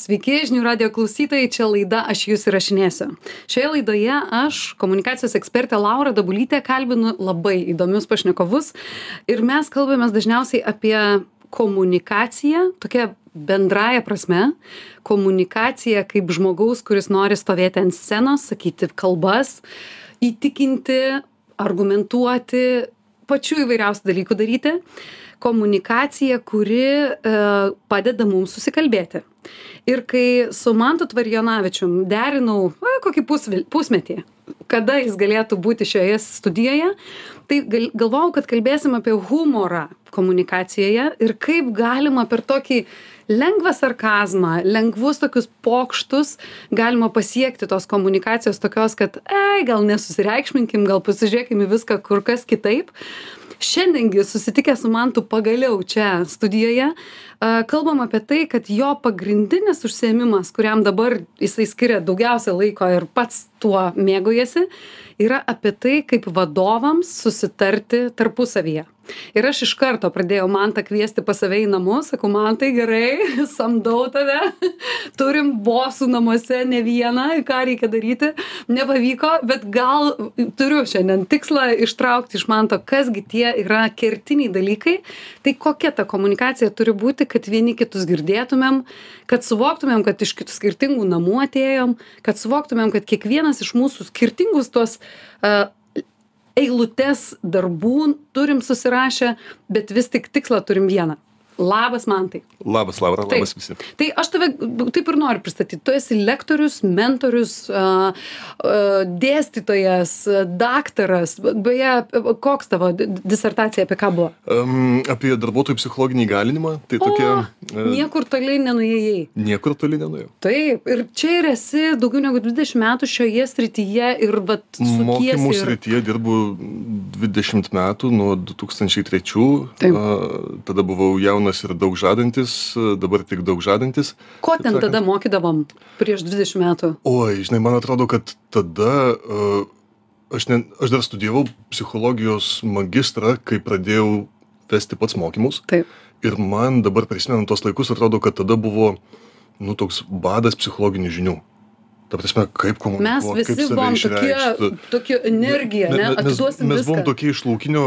Sveiki, žinių radio klausytojai, čia laida Aš jūs įrašinėsiu. Šioje laidoje aš, komunikacijos ekspertė Laura Dabulytė, kalbinu labai įdomius pašnekovus ir mes kalbamės dažniausiai apie komunikaciją, tokia bendraja prasme, komunikacija kaip žmogaus, kuris nori stovėti ant scenos, sakyti kalbas, įtikinti, argumentuoti, pačių įvairiausių dalykų daryti komunikacija, kuri e, padeda mums susikalbėti. Ir kai su Mantu Tvarijonavičium derinau a, kokį pusvil, pusmetį, kada jis galėtų būti šioje studijoje, tai gal, galvojau, kad kalbėsim apie humorą komunikacijoje ir kaip galima per tokį lengvą sarkazmą, lengvus tokius pokštus galima pasiekti tos komunikacijos tokios, kad, ei, gal nesusireikšminkim, gal pasižiūrėkim į viską kur kas kitaip. Šiandien gi susitikę su mantu pagaliau čia studijoje kalbam apie tai kad jo pagrindinis užsiėmimas kuriam dabar jisai skiria daugiausia laiko ir pats tuo mėgaujasi yra apie tai kaip vadovams susitarti tarpusavyje. Ir aš iš karto pradėjau mantą kviesti pas save į namus sakau mantai gerai samdau tave turim bosų namuose ne vieną ką reikia daryti. Nepavyko bet gal turiu šiandien tikslą ištraukti iš manto kas gi tie yra kertiniai dalykai. Tai kokia ta komunikacija turi būti kad vieni kitus girdėtumėm kad suvoktumėm kad iš skirtingų namų atėjom kad suvoktumėm kad kiekvienas iš mūsų skirtingus tuos a eilutes darbų turim susirašę bet vis tik tikslą turim vieną labas mantai Labas, Laura, labas visi. tai aš tave taip ir noriu pristatyti tu esi lektorius mentorius dėstytojas daktaras beje koks tavo disertacija apie ką buvo Um, apie darbuotojų psichologinį įgalinimą, tai tokia... o, niekur toli nenuėjai Niekur toli nenuėjau. taip ir čia ir esi daugiau negu dvidešimt metų šioje srityje ir vat Mokymų ir srityje dirbu 20 metų, nuo 2003. Taip. a, Tada buvau jaunas ir daug žadantis, dabar tik daug žadantis. ko ten sakant. tada mokydavom prieš dvidešimt metų Oi, žinai, man atrodo, kad tada a, aš, ne, aš dar studijavau psichologijos magistrą, kai pradėjau vesti pats mokymus. taip Ir man dabar prisimenant tos laikus, atrodo, kad tada buvo, nu, toks badas psichologinių žinių. Ta prasme, kaip mes komunikuoti, kaip visi buvom tokie tokia energija ne me- mes, atiduosim mes buvom tokie iš laukinio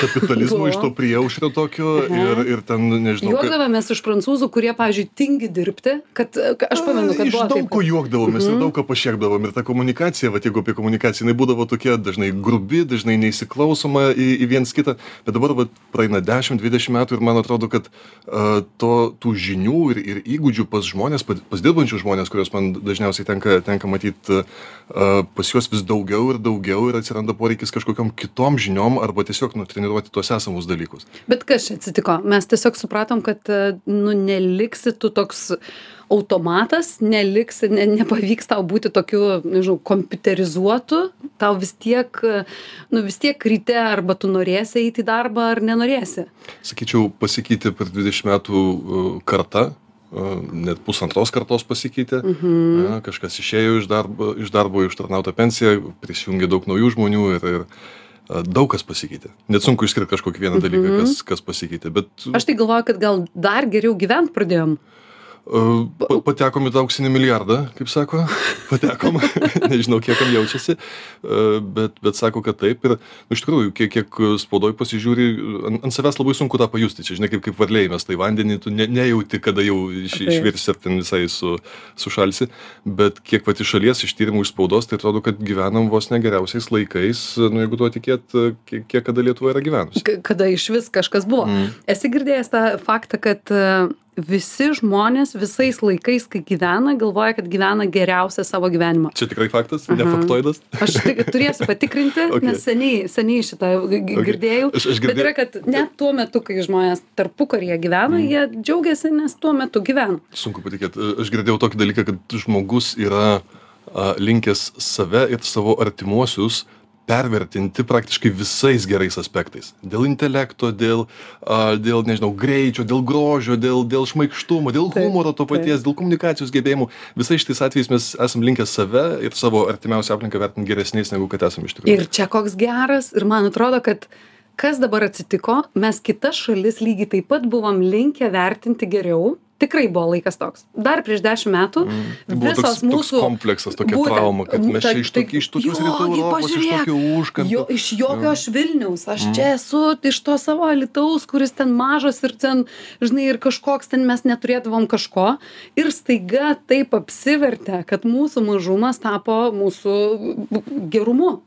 kapitalizmo, iš to prieušrio tokio ir, ir ten, nežinau, juokdavomės iš prancūzų kurie pavyzdžiui tingi dirbti kad ka- aš pamenu kad iš daug ko juokdavomės ir Mhm. daug ką pašiekdavom. Ir ta komunikacija, va jeigu apie komunikaciją, jinai būdavo tokia dažnai grubi, dažnai neįsiklausoma į, į viens kitą. Bet dabar va, praeina 10-20 metų ir man atrodo, kad uh, to, tų žinių ir, ir įgūdžių pas žmonės, pas, dirbančius žmonės, kuriuos man dažniausiai tenka, tenka matyti, uh, pas juos vis daugiau ir daugiau ir atsiranda poreikis kažkokiam kitom žiniom arba tiesiog nutreniruoti tuos esamus dalykus. bet kas čia atsitiko? Mes tiesiog supratom kad e, nu neliksi tu toks automatas neliksi ne nepavyks tau būti tokiu nežinau kompiuterizuotu tau vis tiek e, nu vis tiek ryte arba tu norėsi eit į darbą ar nenorėsi. Sakyčiau, pasikeitė per 20 metų karta, uh, net pusantros kartos pasikeitė. Mhm. Ja, kažkas išėjo iš darbo, iš darbo ištarnautą pensiją, prisijungė daug naujų žmonių ir, ir daug kas pasikeitė. Net sunku išskirti kažkokį vieną dalyką, kas, kas pasikeitė. Bet aš tai galvoju kad gal dar geriau gyvent pradėjom pa- patekom į tą auksinį milijardą, kaip sako. Patekom, nežinau, kiek kam jaučiasi, uh, bet, bet sako, kad taip. Ir nu, iš tikrųjų, kiek, kiek spaudoj pasižiūri, ant, ant savęs labai sunku tą pajusti. Čia, žinai, kaip, kaip varliai mes tai vandenį, tu ne, nejauti, kada jau iš, išvirsi ar ten visai su, sušalsi. Bet kiek pat iš šalies, iš tyrimų, iš spaudos, tai atrodo, kad gyvenam vos negeriausiais laikais, nu, jeigu tuo tikėt, kiek, kiek kada Lietuva yra gyvenusi. Kada išvis kažkas buvo. Mm. Esi girdėjęs tą faktą, kad e, visi žmonės visais laikais, kai gyvena, galvoja, kad gyvena geriausią savo gyvenimą. Čia tikrai faktas, ne Aha. faktoidas. Aš tik turėsiu patikrinti, Okay. nes seniai, seniai šitą g- g- Okay. girdėjau. Aš- aš Bet girdėjau- yra, kad net tuo metu, kai žmonės tarpukaryje gyvena, Mm. jie džiaugiasi, nes tuo metu gyvena. Sunku patikėti. Aš girdėjau tokį dalyką, kad žmogus yra a, linkęs save ir savo artimuosius pervertinti praktiškai visais gerais aspektais. Dėl intelekto, dėl, a, dėl nežinau, greičio, dėl grožio, dėl, dėl šmaikštumo, dėl humoro to paties, dėl komunikacijos gebėjimų. Visais šitais atvejais mes esam linkę save ir savo artimiausią aplinką vertinti geresniais, negu kad esame iš tikrųjų. Ir čia koks geras, ir man atrodo, kad kas dabar atsitiko, mes kitas šalis lygiai taip pat buvom linkę vertinti geriau, tikrai buvo laikas toks dar prieš dešim metų Tai buvo visos toks, toks mūsų kompleksas, tokia būtent, trauma, kad mes ta- čia iš, tai- tokių, iš tokios jo, rytų Europos, iš tokio užkampio. Jo, iš jokio aš Vilniaus, aš čia esu iš to savo alitaus, kuris ten mažas ir ten, žinai, ir kažkoks ten mes neturėdavom kažko. Ir staiga taip apsivertė, kad mūsų mažumas tapo mūsų gerumu.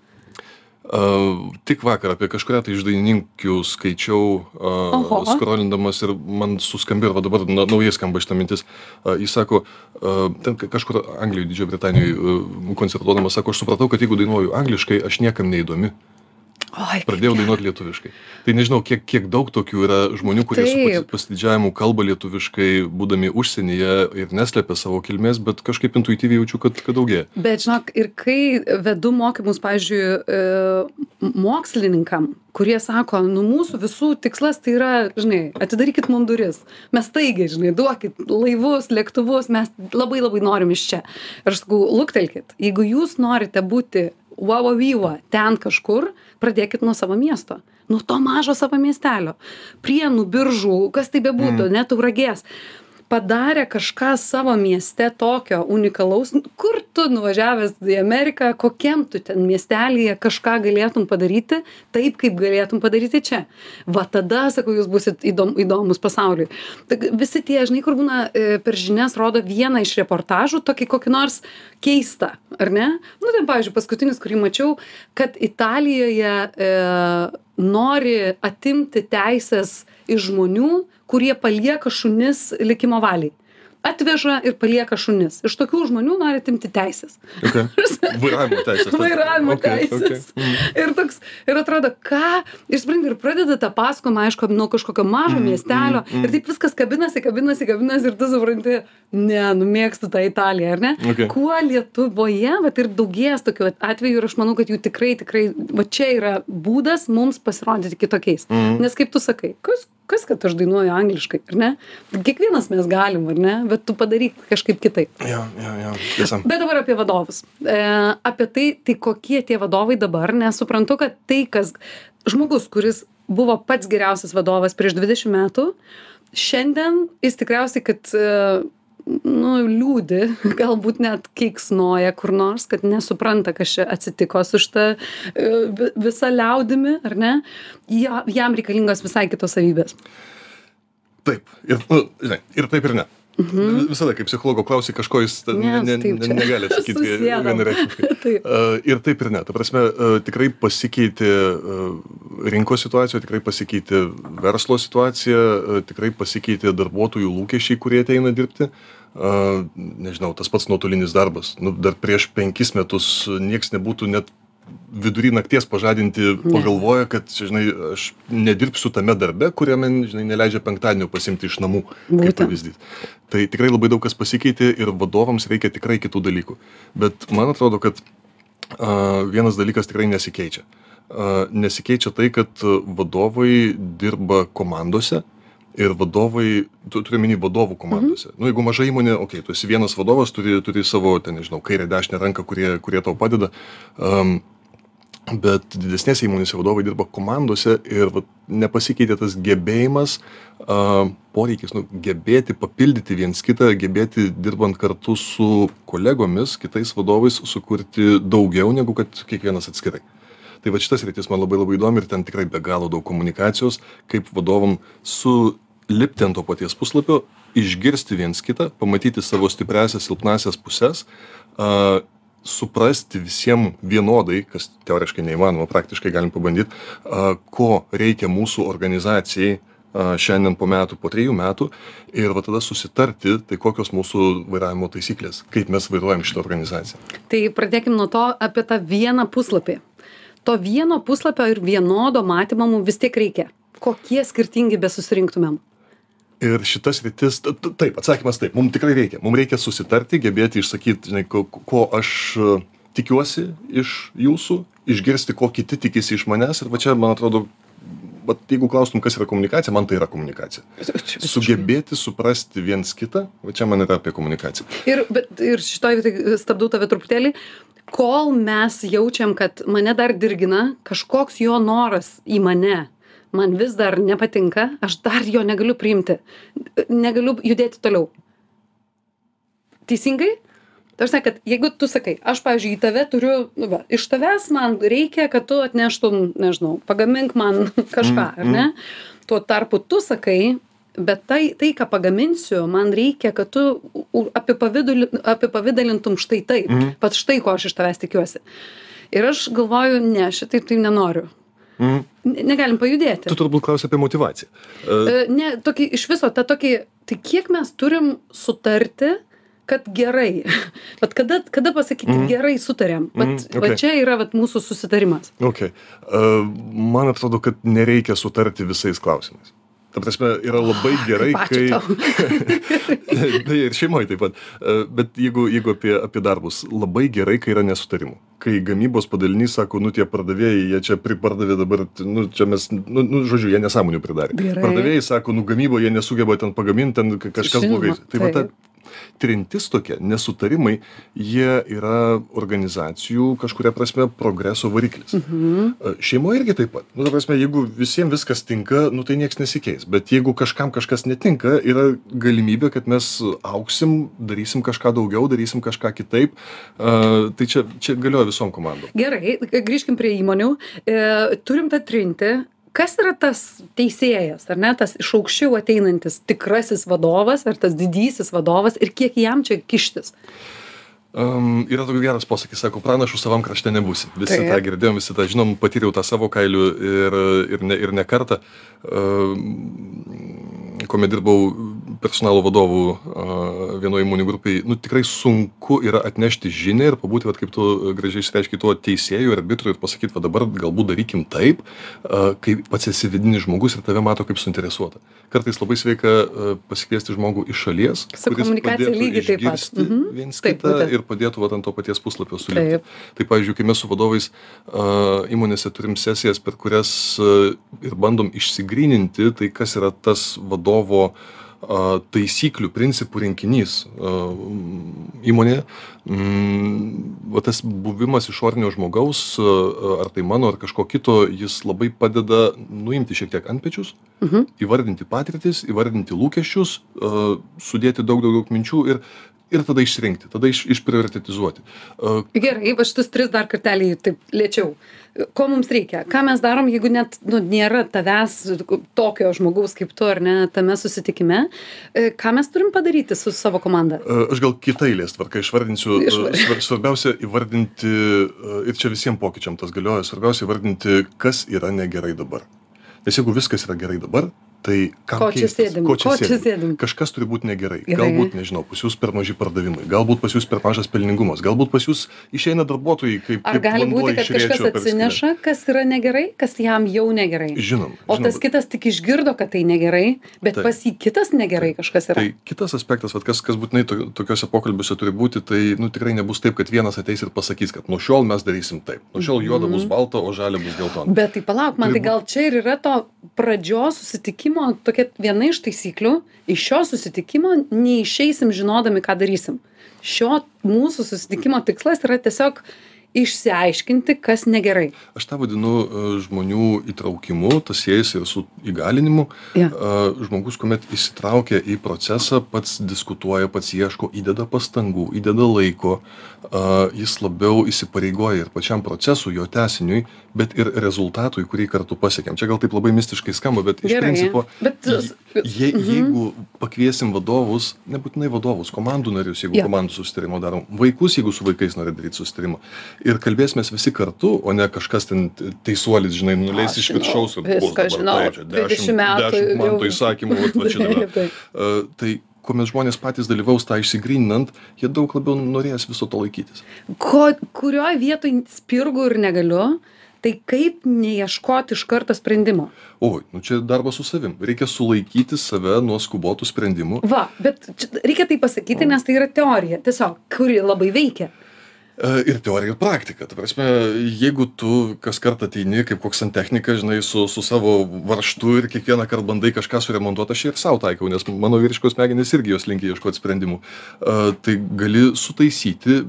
Uh, tik vakar apie kažkurią tai iš dainininkių skaičiau, uh, skrolindamas ir man suskambėjo, va dabar na, naujai skamba šitą mintis. Uh, jis sako, uh, ten ka- kažkur Anglijoje, Didžiojo Britanijoje uh, koncertuodamas, sako, aš supratau, kad jeigu dainuoju angliškai, aš niekam neįdomi. Oi, Pradėjau dainuoti lietuviškai. Tai nežinau, kiek, kiek daug tokių yra žmonių, kurie su Taip. pasi- pasididžiavimu kalba lietuviškai, būdami užsienyje ir neslepia savo kilmės, bet kažkaip intuityviai jaučiu, kad, kad daugėja. Bet žinok, ir kai vedu mokymus, pavyzdžiui, e, mokslininkam, kurie sako, nu mūsų visų tikslas tai yra, žinai, atidarykit mums duris. Mes taigi, žinai, duokit laivus, lėktuvus, mes labai labai norim iš čia. Ir aš sakau, luktelkit, jeigu jūs norite būti Vavavyva ten kažkur, pradėkit nuo savo miesto. Nuo to mažo savo miestelio. Prienų, biržų, kas tai bebūtų, mm. net tauragės padarė kažką savo mieste tokio unikalaus? Kur tu nuvažiavęs į ameriką? Kokiam tu ten miestelyje kažką galėtum padaryti taip kaip galėtum padaryti čia? Va tada sakau jūs būsit įdom įdomūs pasauliui. Tak visi tie žinai kur būna e, per žinias rodo vieną iš reportažų tokį kokį nors keistą ar ne? Nu ten pavyzdžiui paskutinis kurį mačiau kad italijoje e, nori atimti teises iš žmonių kurie palieka šunis likimo valiai atveža ir palieka šunis iš tokių žmonių nori atimti teises Okay. Vairavimo teisės. vairavimo Okay, teisės. okay. Mm. Ir toks, ir atrodo, ką, ir supranti, ir pradeda tą pasakojimą, aišku, nuo kažkokio mažo miestelio, ir taip viskas kabinasi, kabinasi, kabinasi, ir tu supranti, ne, numėgstu tą Italiją, ar ne? Okay. Kuo Lietuvoje, va ir daugės tokių atvejų, ir aš manau, kad jų tikrai, tikrai, va čia yra būdas mums pasirodyti kitokiais. Nes kaip tu sakai, kas, kas, kad aš dainuoju angliškai, ar ne? Kiekvienas mes galim, ar ne? Bet tu padaryk kažkaip kitaip. Jo, jo, jo. Tiesa. Bet dabar apie vadovus. E, apie tai, tai kokie tie vadovai dabar, nes suprantu, kad tai, kas žmogus, kuris buvo pats geriausias vadovas prieš 20 metų, šiandien jis tikriausiai, kad e, nu, liūdi, galbūt net keiksnoja kur nors, kad nesupranta, kas čia atsitiko su šitą e, vi- visa liaudimi, ar ne? Ja, jam reikalingos visai kitos savybės. Taip. Ir, nu, žinai, ir taip ir ne. Mhm. Visada, kai psichologo klausi kažko, jis Ne, ne, ne, negali atsakyti vienareikšmiškai. Taip. Uh, ir taip ir ne. Ta prasme, uh, tikrai pasikeitė rinkos situacija, tikrai pasikeitė verslo situacija, tikrai pasikeitė darbuotojų lūkesčiai, kurie ateina dirbti. Uh, nežinau, tas pats nuotolinis darbas. Nu, dar prieš penkis metus nieks nebūtų net vidury nakties pažadinti pagalvoja, kad, žinai, aš nedirbsiu tame darbe, kuriame, žinai, neleidžia penktadienio pasimti iš namų, kaip Būtent. pavyzdys. Tai tikrai labai daug kas pasikeitė ir vadovams reikia tikrai kitų dalykų. Bet man atrodo, kad a, vienas dalykas tikrai nesikeičia. A, nesikeičia tai, kad a, vadovai dirba komandose ir vadovai, tu turi minį vadovų komandose. Mhm. Nu, jeigu maža įmonė, okei, tu esi vienas vadovas, turi, turi savo, ten, nežinau, kairę, dešinę ranką, kurie, kurie tau padeda. Um, bet didesnėse įmonėse vadovai dirba komandose ir vat, nepasikeitė tas gebėjimas, uh, poreikis nu, gebėti papildyti viens kitą, gebėti dirbant kartu su kolegomis, kitais vadovais, sukurti daugiau negu kad kiekvienas atskirai. Tai va šitas rytis man labai labai įdomi ir ten tikrai be galo daug komunikacijos, kaip vadovam sulipti ant to paties puslapio, išgirsti viens kitą, pamatyti savo stipresias, silpnasias puses, uh, suprasti visiems vienodai, kas teoriškai neįmanoma, praktiškai galim pabandyti, ko reikia mūsų organizacijai a, šiandien po metų, po trejų metų ir va tada susitarti, tai kokios mūsų vairavimo taisyklės, kaip mes vairuojam šitą organizaciją. Tai pradėkim nuo to apie tą vieną puslapį. To vieno puslapio ir vienodo matymo mums vis tiek reikia. Kokie skirtingi besusirinktumėm. Ir t- t- taip, atsakymas taip, mums tikrai reikia. Mums reikia susitarti, gebėti išsakyti, žinai, ko, ko aš e, tikiuosi iš jūsų, išgirsti, ko kiti tikisi iš manęs. Ir va čia, man atrodo, bet jeigu klaustum, kas yra komunikacija, man tai yra komunikacija. Sugebėti suprasti viens kitą, va čia man yra apie komunikaciją. Ir, bet, ir šitoj vietoj stabdau tave truputėlį. Kol mes jaučiam, kad mane dar dirgina kažkoks jo noras į mane, man vis dar nepatinka, aš dar jo negaliu priimti, negaliu judėti toliau. Teisingai? Tarsi, kad jeigu tu sakai, aš, pavyzdžiui, į tave turiu, nu, va, iš tavęs man reikia, kad tu atneštum, nežinau, pagamink man kažką, Mm, ar ne? Tuo tarpu tu sakai, bet tai, tai ką pagaminsiu, man reikia, kad tu apipavidalintum štai taip, Mhm. pat štai ko aš iš tavęs tikiuosi. Ir aš galvoju, ne, šitaip tai nenoriu. Ne- Negalim pajudėti. Tu turbūt klausi apie motivaciją. E, Ne, tokį iš viso, tą tokį, tai kiek mes turim sutarti, kad gerai. Bet kada, kada pasakyti Mhm. gerai sutarėm? Mhm, va okay. čia yra vat, mūsų susitarimas. Okay. Uh, man atrodo, kad nereikia sutarti visais klausimais. Ta prasme, yra labai gerai, Kaip kai... Beje, ir šeimoje taip pat. Uh, bet jeigu, jeigu apie, apie darbus, labai gerai, kai yra nesutarimų. Kai gamybos padalinys sako, nu tie pardavėjai, jie čia pripardavė dabar, nu čia mes, nu, nu žodžiu, jie nesąmonių pridarė. Gerai. Pardavėjai sako, nu gamybo jie nesugeba ten pagaminti, ten ka- kažkas blogai. Tai va ta. Trintis tokia, nesutarimai, jie yra organizacijų kažkuria prasme progreso variklis. Mhm. E, Šeimoje irgi taip pat. Nu, ta prasme, jeigu visiems viskas tinka, nu, tai niekas nesikeis. Bet jeigu kažkam kažkas netinka, yra galimybė, kad mes auksim, darysim kažką daugiau, darysim kažką kitaip. Uh, tai čia, čia galioja visom komandom. Gerai, grįžkim prie įmonių. E, turim tą trinti. Kas yra tas teisėjas, ar ne, tas iš aukščiau ateinantis tikrasis vadovas, ar tas didysis vadovas ir kiek jam čia kištis? Um, yra toks geras posakis, sako, pranašų savam krašte nebūsi. Visi Taip. tą girdėjom, visi tą žinom, patyriau tą savo kailių ir, ir, ne, ir ne kartą, um, kuomet dirbau personalo vadovų vienoje įmonių grupėje, nu tikrai sunku yra atnešti žinią ir pabūti, vat, kaip tu gražiai išreiškai, tuo teisėjų ir arbitru ir pasakyti, va dabar galbūt darykim taip, kai pats esi vidinis žmogus ir tave mato kaip suinteresuota. Kartais labai sveika pasikviesti žmogų iš šalies, Su komunikacija lygiai taip pat. Mhm. viens Taip, kitą būtent. ir padėtų vat, ant to paties puslapio sulipti. Taip. Tai pavyzdžiui, kai mes su vadovais įmonėse turim sesijas, per kurias ir bandom išsigryninti, tai kas yra tas vadovo uh, taisyklių, principų rinkinys įmonėje. Mm, va tas buvimas išornio žmogaus, ar tai mano, ar kažko kito, jis labai padeda nuimti šiek tiek antpečius, Mhm. įvardinti patirtis, įvardinti lūkesčius, sudėti daug daugiau minčių ir, ir tada išsirinkti, tada iš, išprioritetizuoti. Gerai, va šitus tris dar kartelį taip lėčiau. Ko mums reikia? Ką mes darom, jeigu net nu, nėra tavęs tokio žmogaus kaip tu ar ne tame susitikime? E, Ką mes turim padaryti su savo komanda? E, Aš gal kitą eilės tvarką išvardinsiu. E, Išvar- svar- Svarbiausia įvardinti, ir čia visiems pokyčiam tas galioja, svarbiausia įvardinti, kas yra negerai dabar. Nes jeigu viskas yra gerai dabar, tai Ko čia keistis? sėdim? Ko čia sėdim? Kažkas turi būti negerai. Gerai. Galbūt, nežinau, pas jūs per maži pardavimai, galbūt pas jūs per mažas pelningumas, galbūt pas jūs išeina darbuotojai kaip... Ar kaip gali būti, kad kažkas atsineša, kas yra negerai, kas jam jau negerai? Žinom. O žinom, tas kitas tik išgirdo, kad tai negerai, bet Taip. pas jį kitas negerai kažkas yra. Tai kitas aspektas, vat, kas, kas būtinai to, tokiuose pokalbiuose turi būti, tai nu, tikrai nebus taip, kad vienas ateis ir pasakys, kad nuo šiol mes darysim taip. Nuo šiol juoda bus balta, o žalia bus geltona. Bet tai palauk, man tai gal čia ir yra to pradžios susitikimo tokia viena iš taisyklių. Iš šio susitikimo neišeisim žinodami, ką darysim. Šio mūsų susitikimo tikslas yra tiesiog išsiaiškinti, kas negerai. Aš tą vadinu e, žmonių įtraukimu, tas siejasi ir su įgalinimu. Ja. E, Žmogus, kuomet įsitraukia į procesą, pats diskutuoja, pats ieško, įdeda pastangų, įdeda laiko, e, jis labiau įsipareigoja ir pačiam procesui, jo tesiniui, bet ir rezultatui, kurį kartu pasiekėm. Čia gal taip labai mistiškai skamba, bet iš Gerai, principo, bet- je, Mhm. jeigu pakviesim vadovus, nebūtinai vadovus, komandų narius, jeigu Jo. komandų susitarimą darom, vaikus, jeigu su vaikais nori daryti susitarimą. Ir kalbėsime visi kartu, o ne kažkas ten teisuolis, žinai, nuleis iš viršaus ir viską žinau, čia 20 metų dešimt man jau. to įsakymų, va čia dabar. Uh, tai kuomet žmonės patys dalyvaus tą išsigryninant, jie daug labiau norės viso to laikytis. Ko, kurioje vietoje spirgu ir negaliu, tai kaip neieškoti iš karto sprendimo. Oi, nu čia darbas su savim. Reikia sulaikyti save nuo skubotų sprendimų. Va, bet reikia tai pasakyti, nes tai yra teorija, tiesiog, kuri labai veikia. E, Ir teorija, ir praktika. Ta prasme, jeigu tu kas kartą ateini kaip koks santechnikas, žinai, su, su savo varštu ir kiekvieną kartą bandai kažką suremontuoti, aš ir savo taikau, nes mano vyriškos smegenys irgi jos linkia ieškoti sprendimų. E, Tai gali sutaisyti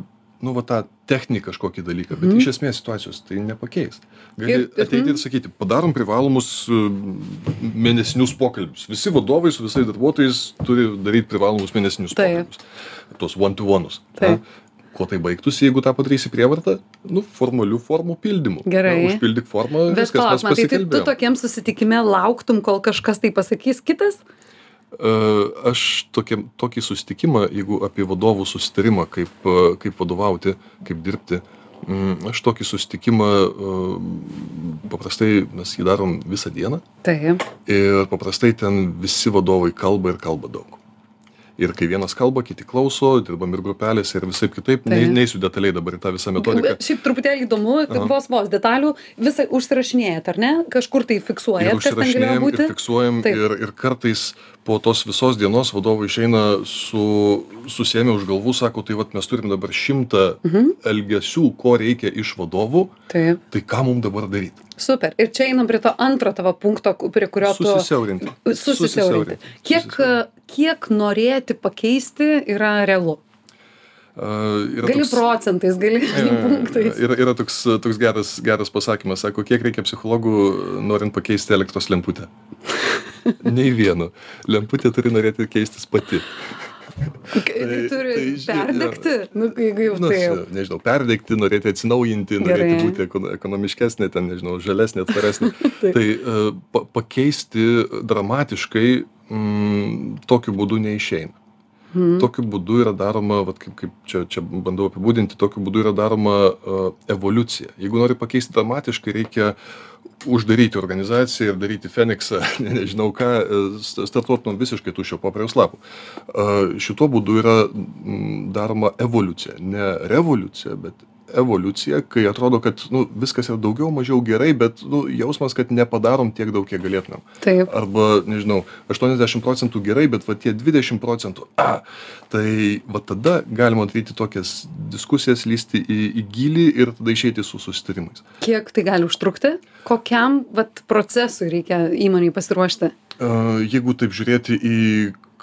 nu va tą techninį kažkokį dalyką bet iš esmės situacijos tai nepakeis gali ateiti ir sakyti padarom privalomus e, mėnesinius pokalbius visi vadovai su visais darbuotojais turi daryt privalomus mėnesinius Taip. pokalbius tuos one to one'us Taip. kuo tai baigtųsi jeigu tą padarysi prievarta nu formalių formų pildymu Gerai. Na, užpildyk formą Bet viskas palauk, matai, tai tu tokiam susitikime lauktum, kol kažkas tai pasakys kitas? E, aš tokiam tokį susitikimą jeigu apie vadovų susitarimą kaip e, kaip vadovauti kaip dirbti mm, aš tokį susitikimą e, paprastai mes jį darom visą dieną Taip. ir paprastai ten visi vadovai kalba ir kalba daug ir kai vienas kalba kiti klauso dirbam ir grupelėse ir visaip kitaip nei Taip. neisiu detaliai dabar į tą visą metodiką Šiaip truputėlį įdomu, Aha. vos vos detalių, visą užsirašinėjat, ar ne? Kažkur tai ir fiksuojat, kas ten galėjo užsirašinėjam ir būti? fiksuojam Taip. ir ir kartais po tos visos dienos vadovai išeina su susiėmę už galvų sako tai vat mes turim dabar šimtą Mhm. elgesių ko reikia iš vadovų Taip. tai ką mum dabar daryt Super. Ir čia einam prie to antro tavo punkto, prie kurio tu... susisiaurinti Susisiaurinti. Kiek, kiek norėti pakeisti yra realu? Yra Gali toks- procentais, gali punktais. Yra, yra toks, toks geras, geras pasakymas, sako, kiek reikia psichologų norint pakeisti elektros lemputę. Nei vieno. Lemputė turi norėti keistis pati. Tai, turi tai perdegti, nu, jeigu jau Nu, čia, nežinau, perdegti, norėti atsinaujinti, norėti Gerai. būti ekon- ekonomiškesnė, ten, nežinau, žalesnė, tvaresnė. Tai uh, pa pakeisti dramatiškai mm, tokiu būdu neišeina. Mhm. Tokiu būdu yra daroma, vat, kaip, kaip čia, čia bandau apibūdinti, tokiu būdu yra daroma uh, evoliucija. Jeigu nori pakeisti dramatiškai, reikia uždaryti organizaciją ir daryti Feniksą, ne, nežinau ką, e, st- startuot nuo visiškai tuščio popieriaus lapų. Uh, šituo būdu yra daroma evoliucija. Ne revoliucija, bet evoliucija, kai atrodo, kad nu, viskas yra daugiau mažiau gerai, bet nu, jausmas, kad nepadarom tiek daug, kiek galėtumėm. Taip. Arba, nežinau, 80 procentų gerai, bet va tie 20 procentų, a, tai va tada galima daryti tokias diskusijas, lysti į, į gilį ir tada išeiti su susitarimais. Kiek tai gali užtrukti? Kokiam vat, procesui reikia įmoniai pasiruošti? A, Jeigu taip žiūrėti į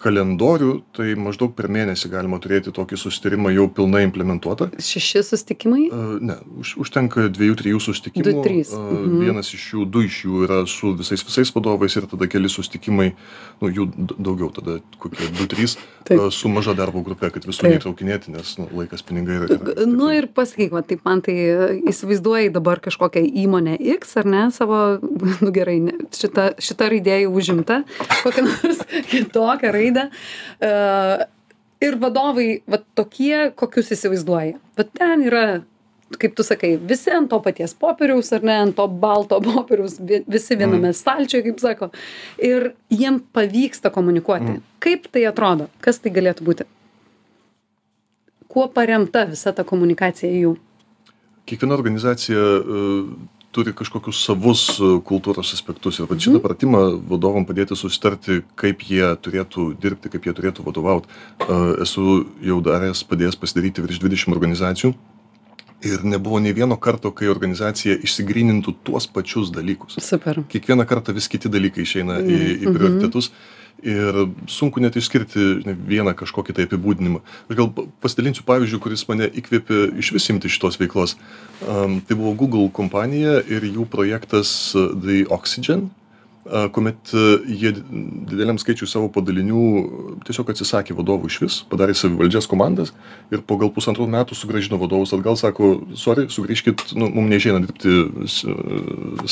kalendorių, tai maždaug per mėnesį galima turėti tokį susitarimą jau pilnai implementuotą. Šeši sustikimai? A, Ne, už, užtenka dviejų, trijų susitikimų. Du, trys, A, mhm. Vienas iš jų, du iš jų yra su visais visais vadovais ir tada keli susitikimai, nu, jų daugiau, tada kokie du, trys a, su maža darbo grupė, kad visų neįtraukinėti, nes nu, laikas pinigai yra. yra- Nu ir pasakyk, va, taip man tai įsivaizduoji dabar kažkokią įmonę X ar ne, savo, nu gerai, ne, šita, šita raidė jau užimta, kokią nors kitokią raidę. Uh, ir vadovai, va tokie, kokius įsivaizduoji. Va ten yra, kaip tu sakai, visi ant to paties popieriaus ar ne, ant to balto popieriaus, vi- visi viename mm. stalčiuje, kaip sako. Ir jiem pavyksta komunikuoti. Mm. Kaip tai atrodo? Kas tai galėtų būti? kuo paremta visa ta komunikacija jų? Kiekviena organizacija uh, turi kažkokius savus uh, kultūros aspektus ir vat šitą pratimą vadovam padėti susitarti, kaip jie turėtų dirbti, kaip jie turėtų vadovauti. Uh, esu jau daręs, padėjęs pasidaryti virš 20 organizacijų. Ir nebuvo nei vieno karto, kai organizacija išsigrynintų tuos pačius dalykus. Super. kiekvieną kartą vis kiti dalykai išeina į, į prioritetus ir sunku net išskirti vieną kažkokį tai apibūdinimą. Aš gal pa- pasidalinsiu pavyzdžių, kuris mane įkvėpė iš vis imti šitos veiklos. Um, tai buvo Google kompanija ir jų projektas uh, The Oxygen, a, kuomet a, jie di- dideliam skaičiui savo padalinių tiesiog atsisakė vadovų iš vis, padarė savivaldžias komandas ir po gal pusantrų metų sugražino vadovus atgal, sako, sorry, sugrįžkit, nu, mums neišeina dirbti s-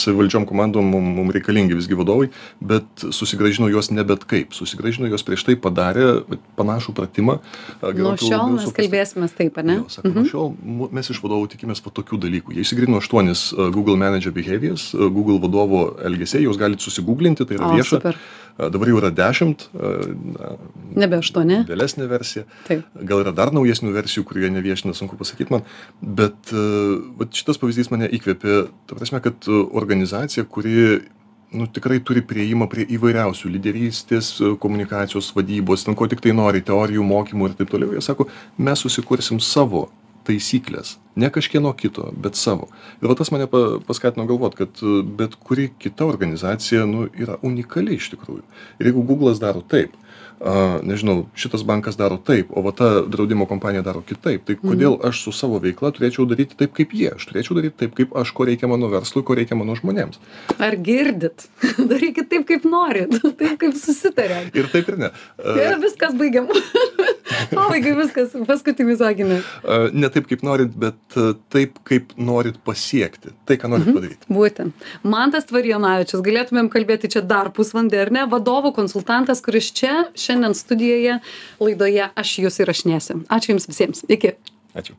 savivaldžiom komandom, mums mum reikalingi visgi vadovai, bet susigražino juos ne bet kaip, susigražino juos prieš tai padarė panašų pratimą. Nuo gerokai šiol mes kalbėsime taip, ne? Jo, sako, nuo šiol mes iš vadovų tikimės va tokių dalykų. Jie įsigrino aštuonis Google Manager Behaviors, Google vadovo elgesiai, jūs galite susigūglinti, tai yra O, vieša. super. Dabar jau yra dešimt, uh, na, Nebe aštuoni. vėlesnė versija. Taip. Gal yra dar naujesnių versijų, kurie neviešina, sunku pasakyti man. Bet vat šitas pavyzdys mane įkvėpė. Ta prasme, kad organizacija, kuri nu, tikrai turi prieimą prie įvairiausių lyderystės, komunikacijos, vadybos, ten ko tik tai nori, teorijų, mokymų ir taip toliau. Jie sako, mes susikursim savo taisyklės ne kažkieno kito bet savo. Ir va tas mane pa paskatino galvot kad e, bet kuri kita organizacija nu yra unikali iš tikrųjų. Ir jeigu guglas daro taip a nežinau šitas bankas daro taip o va ta draudimo kompanija daro kitaip tai kodėl aš su savo veikla turėčiau daryti taip kaip jie? Aš turėčiau daryt taip kaip aš ko reikia mano verslui ko reikia mano žmonėms. Ar girdit? Darykit taip kaip norit taip kaip susitarėt. Ir taip ir ne. Ir viskas baigiam. Pabaigai viskas paskutinį sakinį a ne taip kaip norit bet taip kaip norit pasiekti. Tai ką norit padaryti. Būtent. Mantas tvarijonavičius galėtumėm kalbėti čia dar pusvalandį ar ne? Vadovų konsultantas kuris čia šiandien studijoje laidoje aš jus įrašinėsiu. Ačiū jums visiems. Iki. Ačiū